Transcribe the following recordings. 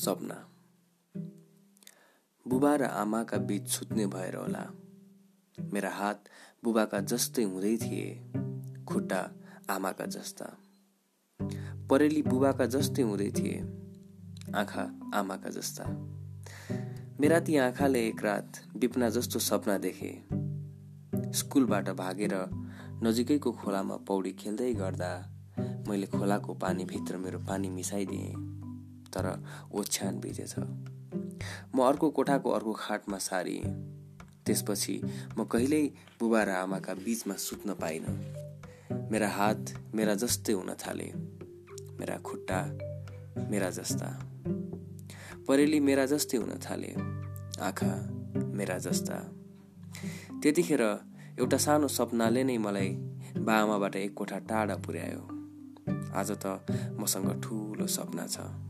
सपना। बुबा र आमाका बिच छुट्ने भएर होला। मेरा हात बुबाका जस्तै हुँदै थिए खुट्टा आमाका जस्ता। परेली बुबाका जस्तै हुँदै थिए आँखा आमाका जस्ता। मेरा ती आँखाले एक रात बिपना जस्तो सपना देखे। स्कुलबाट भागेर नजिकैको खोलामा पौडी खेल्दै गर्दा मैले खोलाको पानीभित्र मेरो पानी मिसाइदिएँ। तर ओछ्यान भिजेछ। म अर्को कोठाको अर्को खाटमा सारिएँ त्यसपछि म कहिल्यै बुबा र आमाका बिचमा सुत्न पाइनँ। मेरा हात मेरा जस्तै हुन थाले। मेरा खुट्टा मेरा जस्ता। परेली मेरा जस्तै हुन थाले। आँखा मेरा जस्ता। त्यतिखेर एउटा सानो सपनाले नै मलाई बाआमाबाट एक कोठा टाढा पुर्यायो। आज त मसँग ठुलो सपना छ।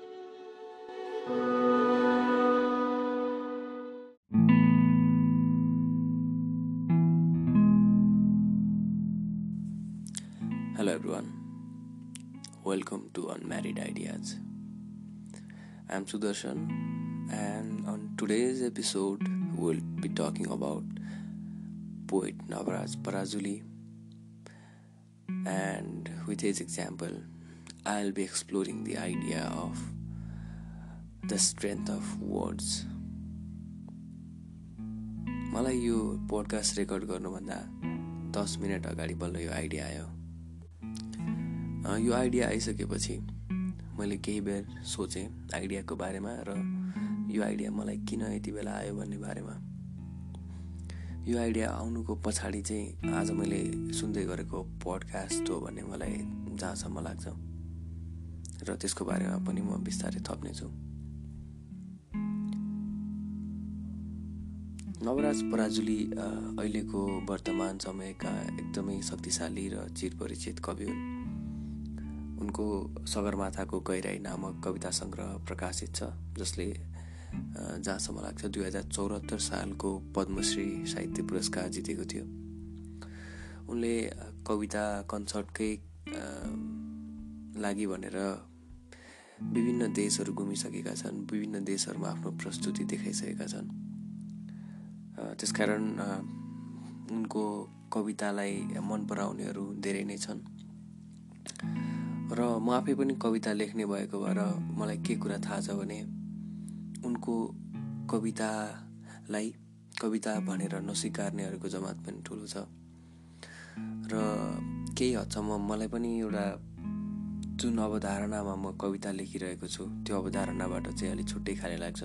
Hello everyone. Welcome to Unmarried Ideas. I'm Sudarshan and on today's episode we'll be talking about poet Navaraj Parazuli and with his example I'll be exploring the idea of the strength of words. मलाई यो podcast record गर्नुभन्दा दस minute अगाडि बल्ल यो idea आयो। यो idea आइसकेपछि मैले केही बेर सोचेँ आइडियाको बारेमा र यो आइडिया मलाई किन यति बेला आयो भन्ने बारेमा। यो आइडिया आउनुको पछाडि चाहिँ आज मैले सुन्दै गरेको पडकास्ट हो भन्ने मलाई जहाँसम्म लाग्छ। र त्यसको बारेमा पनि म बिस्तारै थप्नेछु। नवराज पराजुली अहिलेको वर्तमान समयका एकदमै शक्तिशाली र चिरपरिचित कवि हुन्। उनको सगरमाथाको गहिराई नामक कविता सङ्ग्रह प्रकाशित छ जसले जहाँसम्म लाग्छ दुई हजार चौहत्तर सालको पद्मश्री साहित्य पुरस्कार जितेको थियो। उनले कविता कन्सर्टकै लागि भनेर विभिन्न देशहरू घुमिसकेका छन् विभिन्न देशहरूमा आफ्नो प्रस्तुति देखाइसकेका छन्। त्यसकारण उनको कवितालाई मन पराउनेहरू धेरै नै छन्। र म आफै पनि कविता लेख्ने भएको भएर मलाई के कुरा थाहा छ भने उनको कवितालाई कविता भनेर नस्वीकार्नेहरूको जमात पनि ठुलो छ। र केही हदसम्म मलाई पनि एउटा जुन अवधारणामा म कविता लेखिरहेको छु त्यो अवधारणाबाट चाहिँ अलिक छुट्टै खाले लाग्छ।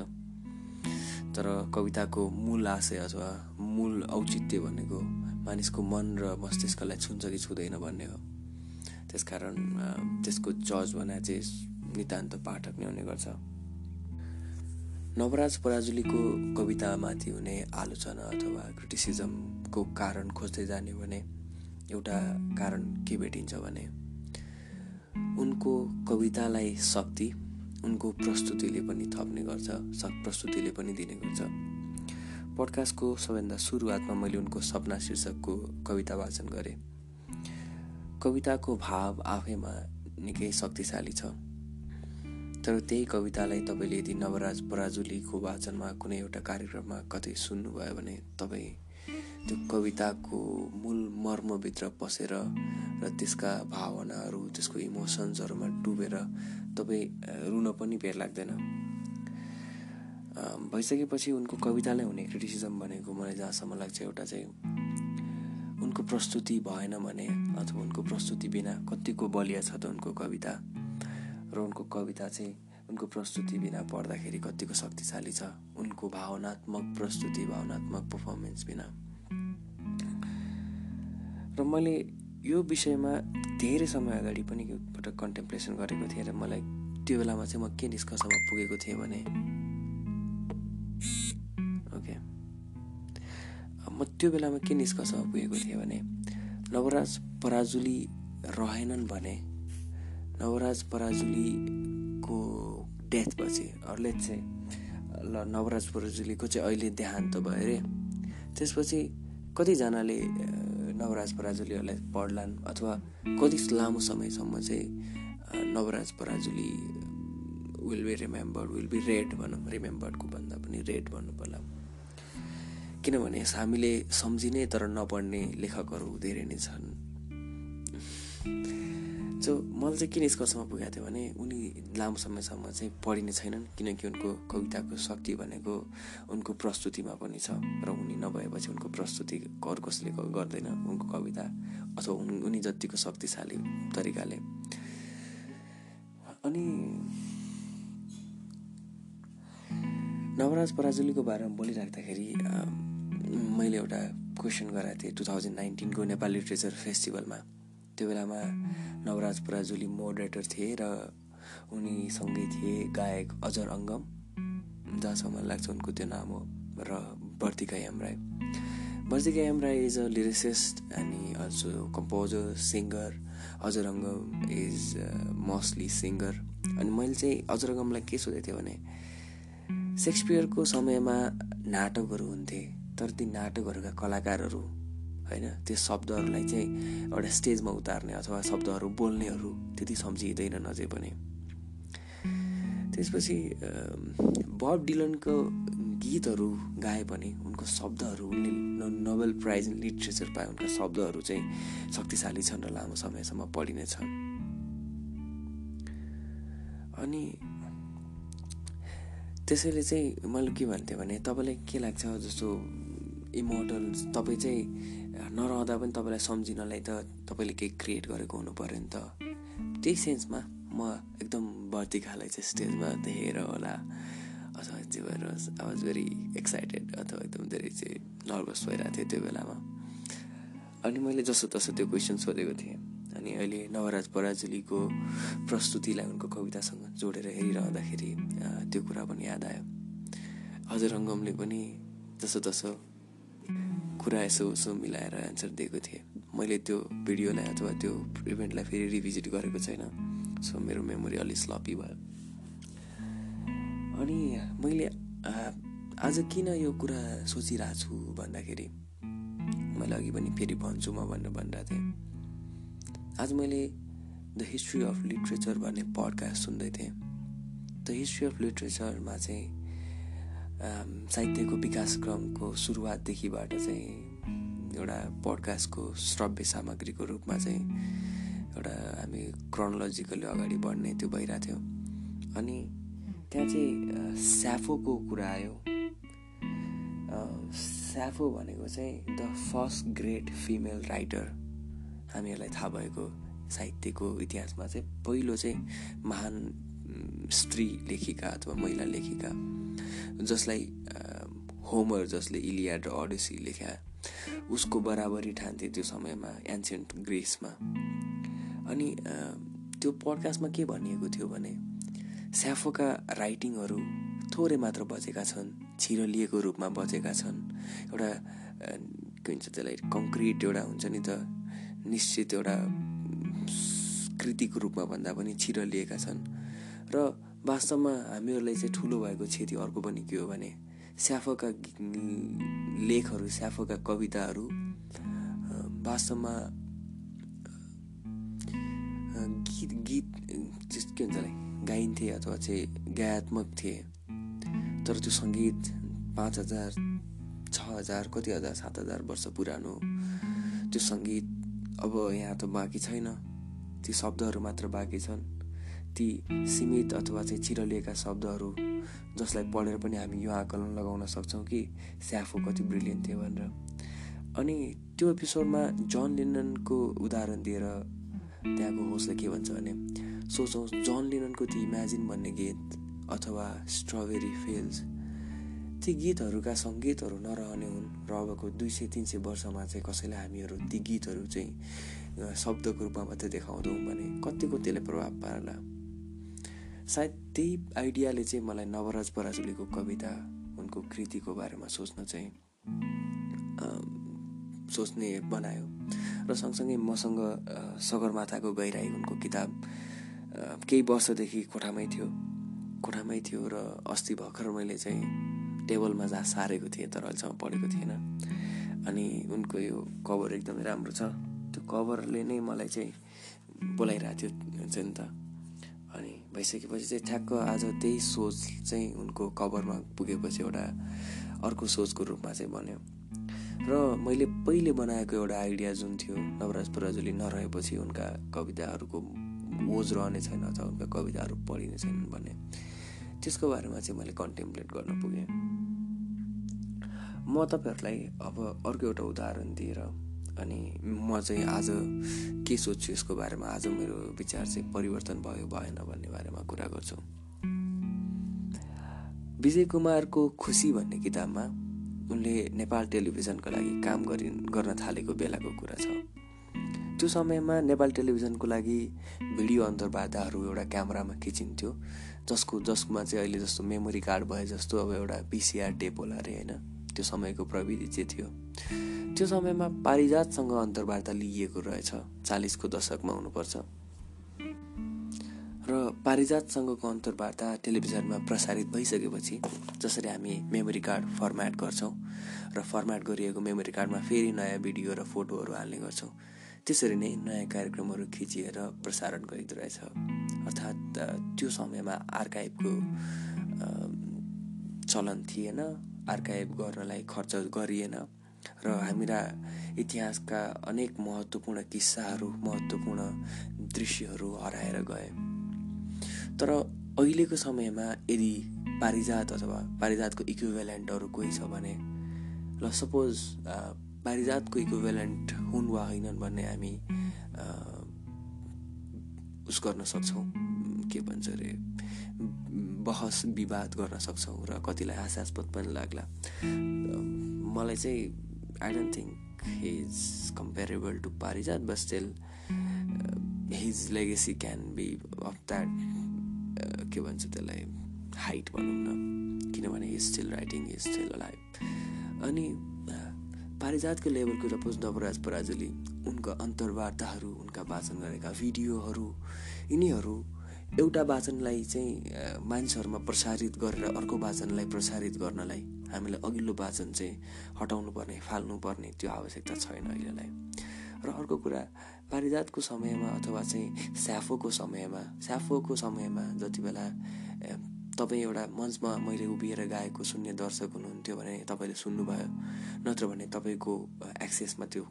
तर कविताको मूल आशय अथवा मूल औचित्य भनेको मानिसको मन र मस्तिष्कलाई छुन्छ कि छुँदैन भन्ने हो। त्यसकारण त्यसको जज भने चाहिँ नितान्त पाठक नै हुने गर्छ। नवराज पराजुलीको कवितामाथि हुने आलोचना अथवा क्रिटिसिजमको कारण खोज्दै जाने भने एउटा कारण के भेटिन्छ भने उनको कवितालाई शक्ति उनको प्रस्तुतिले पनि थप्ने गर्छ प्रस्तुतिले पनि दिने गर्छ। पडकास्टको सबैभन्दा सुरुवातमा मैले उनको सपना शीर्षकको कविता वाचन गरेँ। कविताको भाव आफैमा निकै शक्तिशाली छ। तर त्यही कवितालाई तपाईँले यदि नवराज पराजुलीको वाचनमा कुनै एउटा कार्यक्रममा कतै सुन्नुभयो भने तपाईँ त्यो कविताको मूल मर्मभित्र पसेर र त्यसका भावनाहरू त्यसको इमोसन्सहरूमा डुबेर तपाईँ रुन पनि बेर लाग्दैन। भइसकेपछि उनको कवितालाई हुने क्रिटिसिजम भनेको मलाई जहाँसम्म लाग्छ एउटा चाहिँ उनको प्रस्तुति भएन भने अथवा उनको प्रस्तुति बिना कतिको बलिया छ त उनको कविता। र उनको कविता चाहिँ उनको प्रस्तुति बिना पढ्दाखेरि कतिको शक्तिशाली छ? उनको भावनात्मक प्रस्तुति भावनात्मक पर्फर्मेन्स बिना। र मैले यो विषयमा धेरै समय अगाडि पनि एकपल्ट कन्टेम्प्लेसन गरेको थिएँ र मलाई त्यो बेलामा चाहिँ म के निष्कर्षमा पुगेको थिएँ भने ओके। म त्यो बेलामा के निष्कर्षमा पुगेको थिएँ भने नवराज पराजुली रहेनन् भने नवराज पराजुलीको डेथपछि अरूले चाहिँ ल नवराज पराजुलीको चाहिँ अहिले देहान्त भयो अरे। त्यसपछि कतिजनाले नवराज पराजुलीहरूलाई पढ्लान् अथवा कति लामो समयसम्म चाहिँ Nabaraj Parajuli will be remembered will be read भनौँ रिमेम्बर्डको भन्दा पनि रेड भन्नु पर्ला किनभने हामीले सम्झिने तर नपढ्ने लेखकहरू धेरै नै छन्। सो मलाई चाहिँ किन निष्कर्षमा पुगेको थियो भने उनी लामो समयसम्म चाहिँ पढिने छैनन् किनकि उनको कविताको शक्ति भनेको उनको प्रस्तुतिमा पनि छ र उनी नभएपछि उनको प्रस्तुति अरू कसले गर्दैन उनको कविता अथवा उनी जतिको शक्तिशाली तरिकाले। अनि नवराज पराजुलीको बारेमा बोलिराख्दाखेरि मैले एउटा क्वेसन गराएको थिएँ टु थाउजन्ड नाइन्टिनको नेपाल लिट्रेचर फेस्टिभलमा। त्यो बेलामा नवराज पराजुली मोडरेटर थिए र उनीसँगै थिए गायक अजर अङ्गम। जहाँसम्म लाग्छ उनको त्यो नाम हो र Vartika M Rai Vartika M Rai is a lyricist अनि also composer singer Ajar Angam is mostly singer अनि मैले चाहिँ अजर अङ्गमलाई के सोधेको थिएँ भने सेक्सपियरको समयमा नाटकहरू हुन्थे तर ती नाटकहरूका कलाकारहरू होइन? त्यो शब्दहरूलाई चाहिँ एउटा स्टेजमा उतार्ने अथवा शब्दहरू बोल्नेहरू त्यति सम्झिँदैन अझै पनि। त्यसपछि बब डिलनको गीतहरू गाए पनि उनको शब्दहरू उनले नोबेल प्राइज लिट्रेचर पाए उनका शब्दहरू चाहिँ शक्तिशाली छन् र लामो समयसम्म पढिने छन् अनि त्यसैले चाहिँ मैले के भन्थेँ भने तपाईँलाई के लाग्छ जस्तो इमोटल तपाईँ चाहिँ नरहँदा पनि तपाईँलाई सम्झिनलाई त तपाईँले केही क्रिएट गरेको हुनु पऱ्यो नि त। त्यही सेन्समा म एकदम खाले चाहिँ स्टेजमा देखेर होला। अथवा जे भएर आई वाज भेरी एक्साइटेड अथवा एकदम धेरै चाहिँ नर्भस भइरहेको थिएँ त्यो बेलामा। अनि मैले जसो तसो त्यो क्वेसन सोधेको थिएँ। अनि अहिले नवराज पराजुलीको प्रस्तुतिलाई उनको कवितासँग जोडेर हेरिरहँदाखेरि त्यो कुरा पनि याद आयो। हजुर रङ्गमले पनि जसो तसो कुरा यसो उसो मिलाएर एन्सर दिएको थिएँ। मैले त्यो भिडियोलाई अथवा त्यो इभेन्टलाई फेरि रिभिजिट गरेको छैन। सो मेरो मेमोरी अलिक स्लपी भयो। अनि मैले आज किन यो कुरा सोचिरहेको छु भन्दाखेरि मैले अघि पनि फेरि भन्छु म भनेर भनिरहेको थिएँ। आज मैले द हिस्ट्री अफ लिट्रेचर भन्ने पडकास्ट सुन्दै थिएँ। द हिस्ट्री अफ लिट्रेचरमा चाहिँ साहित्यको विकासक्रमको सुरुवातदेखिबाट चाहिँ एउटा पडकास्टको श्रव्य सामग्रीको रूपमा चाहिँ एउटा हामी क्रोनोलोजिकली अगाडि बढ्ने त्यो भइरहेको थियो। अनि त्यहाँ चाहिँ स्याफोको कुरा आयो। स्याफो भनेको चाहिँ the first great female writer. हामीहरूलाई थाहा भएको साहित्यको इतिहासमा चाहिँ पहिलो चाहिँ महान स्त्री लेखिका अथवा महिला लेखिका। जसलाई होमर जसले इलियाड र अडेसी लेख्या उसको बराबरी ठान्थे त्यो समयमा एन्सियन्ट ग्रिसमा। अनि त्यो पडकास्टमा के भनिएको थियो भने स्याफोका राइटिङहरू थोरै मात्र बचेका छन् छिरलिएको रूपमा बचेका छन्। एउटा के भन्छ त्यसलाई कङ्क्रिट एउटा हुन्छ नि त निश्चित एउटा कृतिको रूपमा भन्दा पनि छिरलिएका छन्। र वास्तवमा हामीहरूलाई चाहिँ ठुलो भएको क्षति अर्को पनि के हो भने स्याफोका लेखहरू स्याफोका कविताहरू वास्तवमा गीत गीत के हुन्छ गाइन्थे अथवा चाहिँ गायात्मक थिए। तर त्यो सङ्गीत पाँच हजार छ हजार कति हजार सात हजार वर्ष पुरानो त्यो सङ्गीत अब यहाँ त बाँकी छैन। ती शब्दहरू मात्र बाँकी छन्। ती सीमित अथवा चाहिँ चिरलिएका शब्दहरू जसलाई पढेर पनि हामी यो आकलन लगाउन सक्छौँ कि स्याफो कति ब्रिलियन्ट थियो भनेर। अनि त्यो एपिसोडमा जन लिन्डनको उदाहरण दिएर त्यहाँको होस्टले के भन्छ भने सोचौँ जन लिननको त्यो इमेजिन भन्ने गीत अथवा स्ट्रबेरी फिल्स ती गीतहरूका सङ्गीतहरू नरहने हुन् र अबको दुई सय तिन सय वर्षमा चाहिँ कसैलाई हामीहरू ती गीतहरू चाहिँ शब्दको रूपमा मात्रै देखाउँदौँ भने कतिको त्यसले प्रभाव पार्ला। सायद त्यही आइडियाले चाहिँ मलाई नवराज पराजुलीको कविता उनको कृतिको बारेमा सोच्न चाहिँ सोच्ने बनायो। र सँगसँगै मसँग सगरमाथाको गहिराई उनको किताब केही वर्षदेखि कोठामै थियो। कोठामै थियो र अस्ति भर्खर मैले चाहिँ टेबलमा जहाँ सारेको थिएँ तर अहिलेसम्म पढेको थिएन। अनि उनको यो कभर एकदमै राम्रो छ। त्यो कभरले नै मलाई चाहिँ बोलाइरहेको थियो हुन्छ नि त। अनि भइसकेपछि चाहिँ ठ्याक्क आज त्यही सोच चाहिँ उनको कभरमा पुगेपछि एउटा अर्को सोचको रूपमा चाहिँ बन्यो। र मैले पहिले बनाएको एउटा आइडिया जुन थियो नवराज पराजुली नरहेपछि उनका कविताहरूको मोज रहने छैन अथवा उनका कविताहरू पढिने छैनन् भन्ने। त्यसको बारेमा चाहिँ मैले कन्टेम्प्लेट गर्न पुगेँ। म तपाईँहरूलाई अब अर्को एउटा उदाहरण दिएर अनि म चाहिँ आज के सोध्छु यसको बारेमा? आज मेरो विचार चाहिँ परिवर्तन भयो भएन भन्ने बारेमा कुरा गर्छु। विजय कुमारको खुसी भन्ने किताबमा उनले नेपाल टेलिभिजनको लागि काम गरि गर्न थालेको बेलाको कुरा छ। त्यो समयमा नेपाल टेलिभिजनको लागि भिडियो अन्तर्वार्ताहरू एउटा क्यामेरामा खिचिन्थ्यो। जसको जसमा चाहिँ अहिले जस्तो मेमोरी कार्ड भए जस्तो अब एउटा पिसिआर टेप होला अरे होइन? त्यो समयको प्रविधि चाहिँ थियो। त्यो समयमा पारिजातसँग अन्तर्वार्ता लिइएको रहेछ चालिसको दशकमा हुनुपर्छ। र पारिजातसँगको अन्तर्वार्ता टेलिभिजनमा प्रसारित भइसकेपछि जसरी हामी मेमोरी कार्ड फर्मेट गर्छौँ र फर्मेट गरिएको मेमोरी कार्डमा फेरि नयाँ भिडियो र फोटोहरू हाल्ने गर्छौँ त्यसरी नै नयाँ कार्यक्रमहरू खिचिएर प्रसारण गरिँदो रहेछ। अर्थात् त्यो समयमा आर्काइभको चलन थिएन। आर्काइभ गर्नलाई खर्च गरिएन र हाम्रा इतिहासका अनेक महत्त्वपूर्ण किस्साहरू महत्त्वपूर्ण दृश्यहरू हराएर गए। तर अहिलेको समयमा यदि पारिजात अथवा पारिजातको इक्विभेलेन्टहरू कोही छ भने ल सपोज पारिजातको इक्विभेलेन्ट हुन् वा होइनन् भन्ने हामी उस गर्न सक्छौँ। के भन्छ अरे बहस विवाद गर्न सक्छौँ र कतिलाई हास्यास्पद पनि लाग्ला। मलाई चाहिँ I don't think he's comparable to Parijat but still his legacy can be of that के भन्छ त्यसलाई हाइट भनौँ न। किनभने he's still writing his still life अनि पारिजातको लेभलको सपोज नवराज पराजुली उनका अन्तर्वार्ताहरू उनका वाचन गरेका भिडियोहरू यिनीहरू एउटा वाचनलाई चाहिँ मानिसहरूमा प्रसारित गरेर अर्को वाचनलाई प्रसारित गर्नलाई हामीले अघिल्लो वाचन चाहिँ हटाउनु पर्ने फाल्नु पर्ने त्यो आवश्यकता छैन अहिलेलाई। र अर्को कुरा पारिजातको समयमा अथवा चाहिँ स्याफोको समयमा स्याफोको समयमा जति बेला तपाईँ एउटा मञ्चमा मैले उभिएर गाएको सुन्ने दर्शक हुनुहुन्थ्यो भने तपाईँले सुन्नुभयो नत्र भने तपाईँको एक्सेसमा त्यो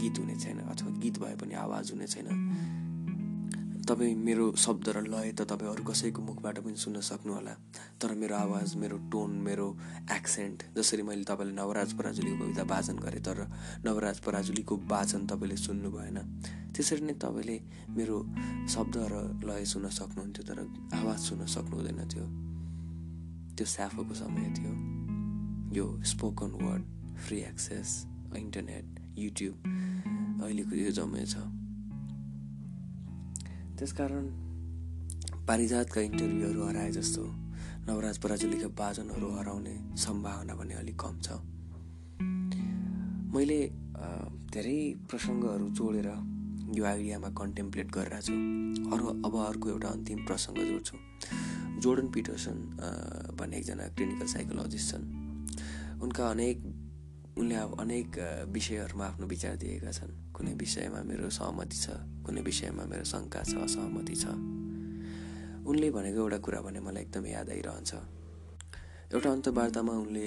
गीत हुने छैन अथवा गीत भए पनि आवाज हुने छैन। तपाईँ मेरो शब्द र लय त तपाईँ अरू कसैको मुखबाट पनि सुन्न सक्नुहोला। तर मेरो आवाज मेरो टोन मेरो एक्सेन्ट जसरी मैले तपाईँले नवराज पराजुलीको कविता वाचन गरेँ तर नवराज पराजुलीको वाचन तपाईँले सुन्नु भएन। त्यसरी नै तपाईँले मेरो शब्द र लय सुन्न सक्नुहुन्थ्यो तर आवाज सुन्न सक्नुहुँदैन थियो। त्यो स्याफोको समय थियो। यो spoken word free access internet YouTube अहिलेको यो जम्मै छ। त्यसकारण पारिजातका इन्टरभ्यूहरू हराए जस्तो नवराज पराजुलीका वाचनहरू हराउने सम्भावना पनि अलिक कम छ। मैले धेरै प्रसङ्गहरू जोडेर यो आइडियामा कन्टेम्प्लेट गरिरहेको छु। अरू अब अर्को एउटा अन्तिम प्रसङ्ग जोड्छु। जोर्डन पिटर्सन भन्ने एकजना क्लिनिकल साइकोलोजिस्ट छन्। उनका अनेक उनले अब अनेक विषयहरूमा आफ्नो विचार दिएका छन्। कुनै विषयमा मेरो सहमति छ। कुनै विषयमा मेरो शङ्का छ असहमति छ। उनले भनेको एउटा कुरा भने मलाई एकदमै याद आइरहन्छ। एउटा अन्तवार्तामा उनले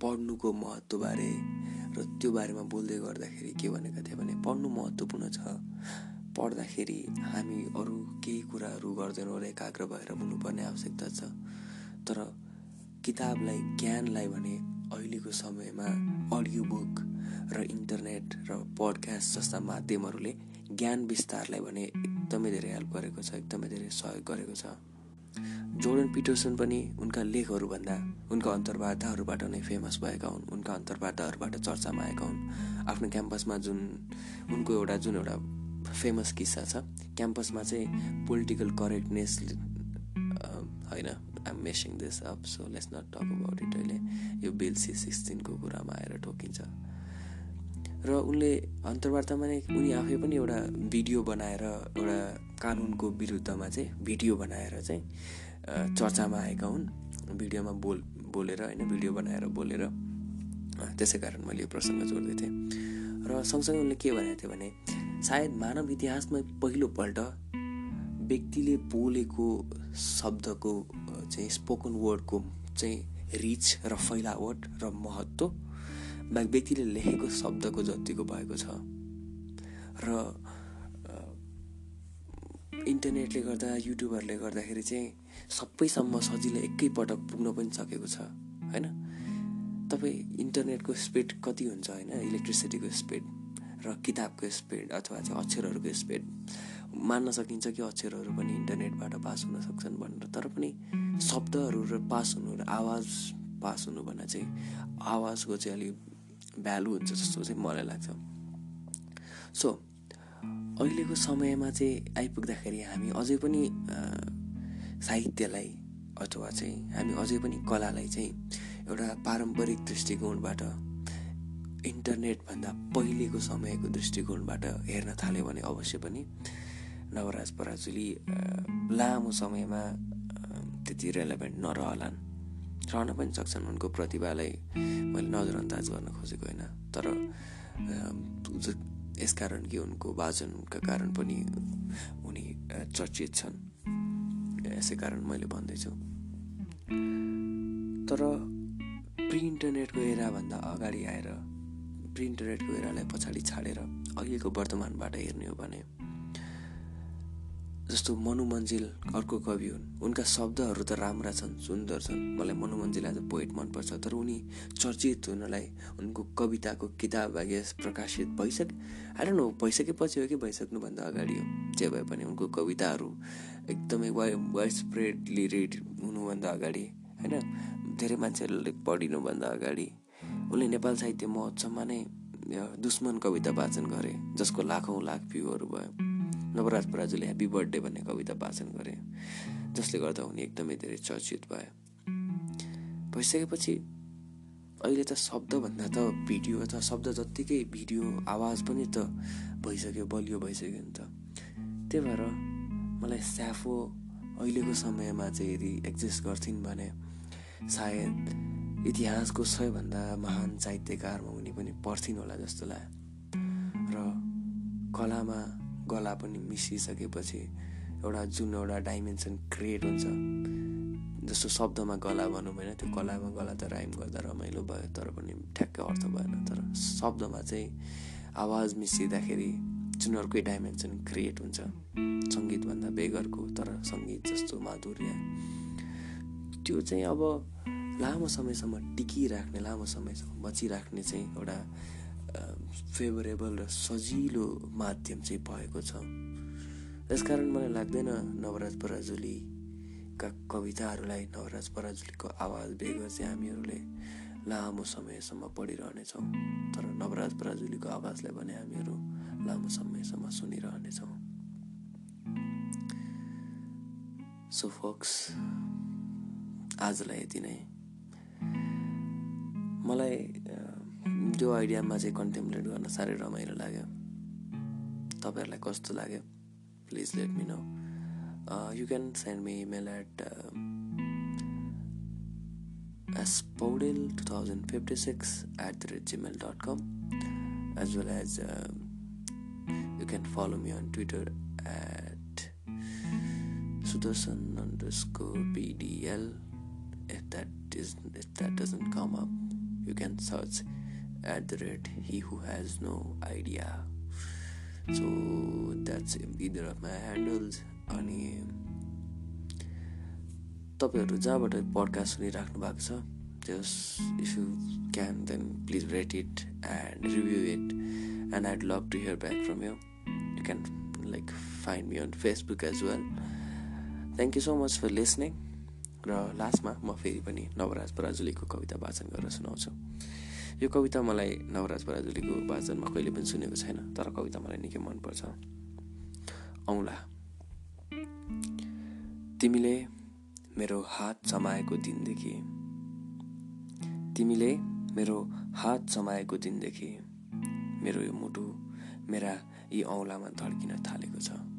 पढ्नुको महत्त्वबारे र त्यो बारेमा बोल्दै गर्दाखेरि के भनेका थिए भने पढ्नु महत्त्वपूर्ण छ। पढ्दाखेरि हामी अरू केही कुराहरू गर्दैनौँ र एकाग्र भएर हुनुपर्ने आवश्यकता छ। तर किताबलाई ज्ञानलाई भने अहिलेको समयमा अडियो बुक र इन्टरनेट र पडकास्ट जस्ता माध्यमहरूले ज्ञान विस्तारलाई भने एकदमै धेरै हेल्प गरेको छ एकदमै धेरै सहयोग गरेको छ। जोर्डन पिटर्सन पनि उनका लेखहरूभन्दा उनका अन्तर्वार्ताहरूबाट नै फेमस भएका हुन् उनका अन्तर्वार्ताहरूबाट चर्चामा आएका हुन्। आफ्नो क्याम्पसमा जुन उनको एउटा जुन एउटा फेमस किस्सा छ क्याम्पसमा चाहिँ पोलिटिकल करेक्टनेस होइन I'm messing this up so let's not talk about it अहिले यो बिल सी सिक्सटिनको कुरामा आएर ठोकिन्छ। र उनले अन्तर्वार्तामा नै उनी आफै पनि एउटा भिडियो बनाएर एउटा कानुनको विरुद्धमा चाहिँ भिडियो बनाएर चाहिँ चर्चामा आएका हुन्। भिडियोमा बोल बोलेर होइन भिडियो बनाएर बोलेर त्यसै कारण मैले यो प्रसङ्ग जोड्दै थिएँ। र सँगसँगै उनले के भनेको थियो भने सायद मानव इतिहासमा पहिलोपल्ट व्यक्तिले बोलेको शब्दको चाहिँ स्पोकन वर्डको चाहिँ रिच र फैलावट र महत्त्व व्यक्तिले लेखेको शब्दको जतिको भएको छ। र इन्टरनेटले गर्दा युट्युबहरूले गर्दाखेरि चाहिँ सबैसम्म सजिलो एकैपटक पुग्न पनि सकेको छ होइन? तपाईँ इन्टरनेटको स्पिड कति हुन्छ होइन? इलेक्ट्रिसिटीको स्पिड र किताबको स्पिड अथवा चाहिँ अक्षरहरूको स्पिड। मान्न सकिन्छ कि अक्षरहरू पनि इन्टरनेटबाट पास हुन सक्छन् भनेर तर पनि शब्दहरू र पास हुनु र आवाज पास हुनु भन्दा चाहिँ आवाजको चाहिँ अलिक भ्यालु हुन्छ जस्तो चाहिँ मलाई लाग्छ। सो अहिलेको समयमा चाहिँ आइपुग्दाखेरि हामी अझै पनि साहित्यलाई अथवा चाहिँ हामी अझै पनि कलालाई चाहिँ एउटा पारम्परिक दृष्टिकोणबाट इन्टरनेटभन्दा पहिलेको समयको दृष्टिकोणबाट हेर्न थाल्यो भने अवश्य पनि नवराज पराजुली लामो समयमा त्यति रेलेभेन्ट नरहलान्। रहन पनि सक्छन्। उनको प्रतिभालाई मैले नजरअन्दाज गर्न खोजेको होइन। तर यसकारण कि उनको वाचनका कारण पनि उनी चर्चित छन्। यसै कारण मैले भन्दैछु। तर प्रि इन्टरनेटको एराभन्दा अगाडि आएर प्रि इन्टरनेटको एरालाई पछाडि छाडेर अहिलेको वर्तमानबाट हेर्ने हो भने जस्तो मनु मन्जिल अर्को कवि हुन्। उनका शब्दहरू त राम्रा छन् सुन्दर छन्। मलाई Manu Manjil as a poet मनपर्छ तर उनी चर्चित हुनलाई उनको कविताको किताब आगेस प्रकाशित भइसके आएर नो भइसकेपछि हो कि भइसक्नुभन्दा अगाडि हो। जे भए पनि उनको कविताहरू एकदमै वाइ वाइड स्प्रेडली रिड हुनुभन्दा अगाडि होइन? धेरै मान्छेहरूले पढिनुभन्दा अगाडि। उनले नेपाल साहित्य महोत्सवमा नै दुश्मन कविता वाचन गरे जसको लाखौँ लाख भ्यूहरू भयो। नवराज पराजुले ह्याप्पी बर्थडे भन्ने कविता वाचन गरे। जसले गर्दा उनी एकदमै धेरै चर्चित भए। भइसकेपछि अहिले त शब्दभन्दा त भिडियो अथवा शब्द जत्तिकै भिडियो आवाज पनि त भइसक्यो बलियो भइसक्यो नि त। त्यही भएर मलाई स्याफो अहिलेको समयमा चाहिँ यदि एक्जिस्ट गर्थिन् भने सायद इतिहासको सबैभन्दा महान साहित्यकारमा उनी पनि पढ्थिन् होला जस्तो लाग्यो। र कलामा गला पनि मिसिसकेपछि एउटा जुन एउटा डाइमेन्सन क्रिएट हुन्छ जस्तो शब्दमा गला भनौँ होइन त्यो कलामा गला त राइम गर्दा रमाइलो भयो तर पनि ठ्याक्कै अर्थ भएन। तर शब्दमा चाहिँ आवाज मिसिँदाखेरि जुन अर्कै डाइमेन्सन क्रिएट हुन्छ सङ्गीतभन्दा बेगरको तर सङ्गीत जस्तो माधुर्य। त्यो चाहिँ अब लामो समयसम्म टिकिराख्ने लामो समयसम्म बचिराख्ने चाहिँ एउटा फेभरेबल र सजिलो माध्यम चाहिँ भएको छ। यसकारण मलाई लाग्दैन नवराज पराजुलीका कविताहरूलाई नवराज पराजुलीको आवाज बेगर चाहिँ हामीहरूले लामो समयसम्म पढिरहनेछौँ तर नवराज पराजुलीको आवाजलाई भने हामीहरू लामो समयसम्म सुनिरहनेछौँ। सो फोक्स आजलाई यति नै। मलाई त्यो आइडियामा चाहिँ कन्टेम्प्लेट गर्न साह्रै रमाइलो लाग्यो। तपाईँहरूलाई कस्तो लाग्यो? Please let me know you can send me email at S Paudel two thousand fifty six at the rate Gmail dot com as well as you can follow me on Twitter at Sudarshan underscore BDL. If that is if that doesn't come up, you can search at the rate he who has no idea. So that's either of my handles. अनि तपाईँहरू जहाँबाट podcast सुनिराख्नु भएको छ जस if you can then please rate it and review it and I'd love to hear back from you you can like find me on Facebook as well thank you so much for listening र लास्टमा म फेरि पनि नवराज पराजुलीको कविता वाचन गरेर सुनाउँछु। यो कविता मलाई नवराज पराजुलीको वाचनमा कहिले पनि सुनेको छैन तर कविता मलाई निकै मनपर्छ। औँला। तिमीले मेरो हात समाएको दिनदेखि तिमीले मेरो हात समाएको दिनदेखि मेरो यो मुटु मेरा यी औँलामा धड्किन थालेको छ।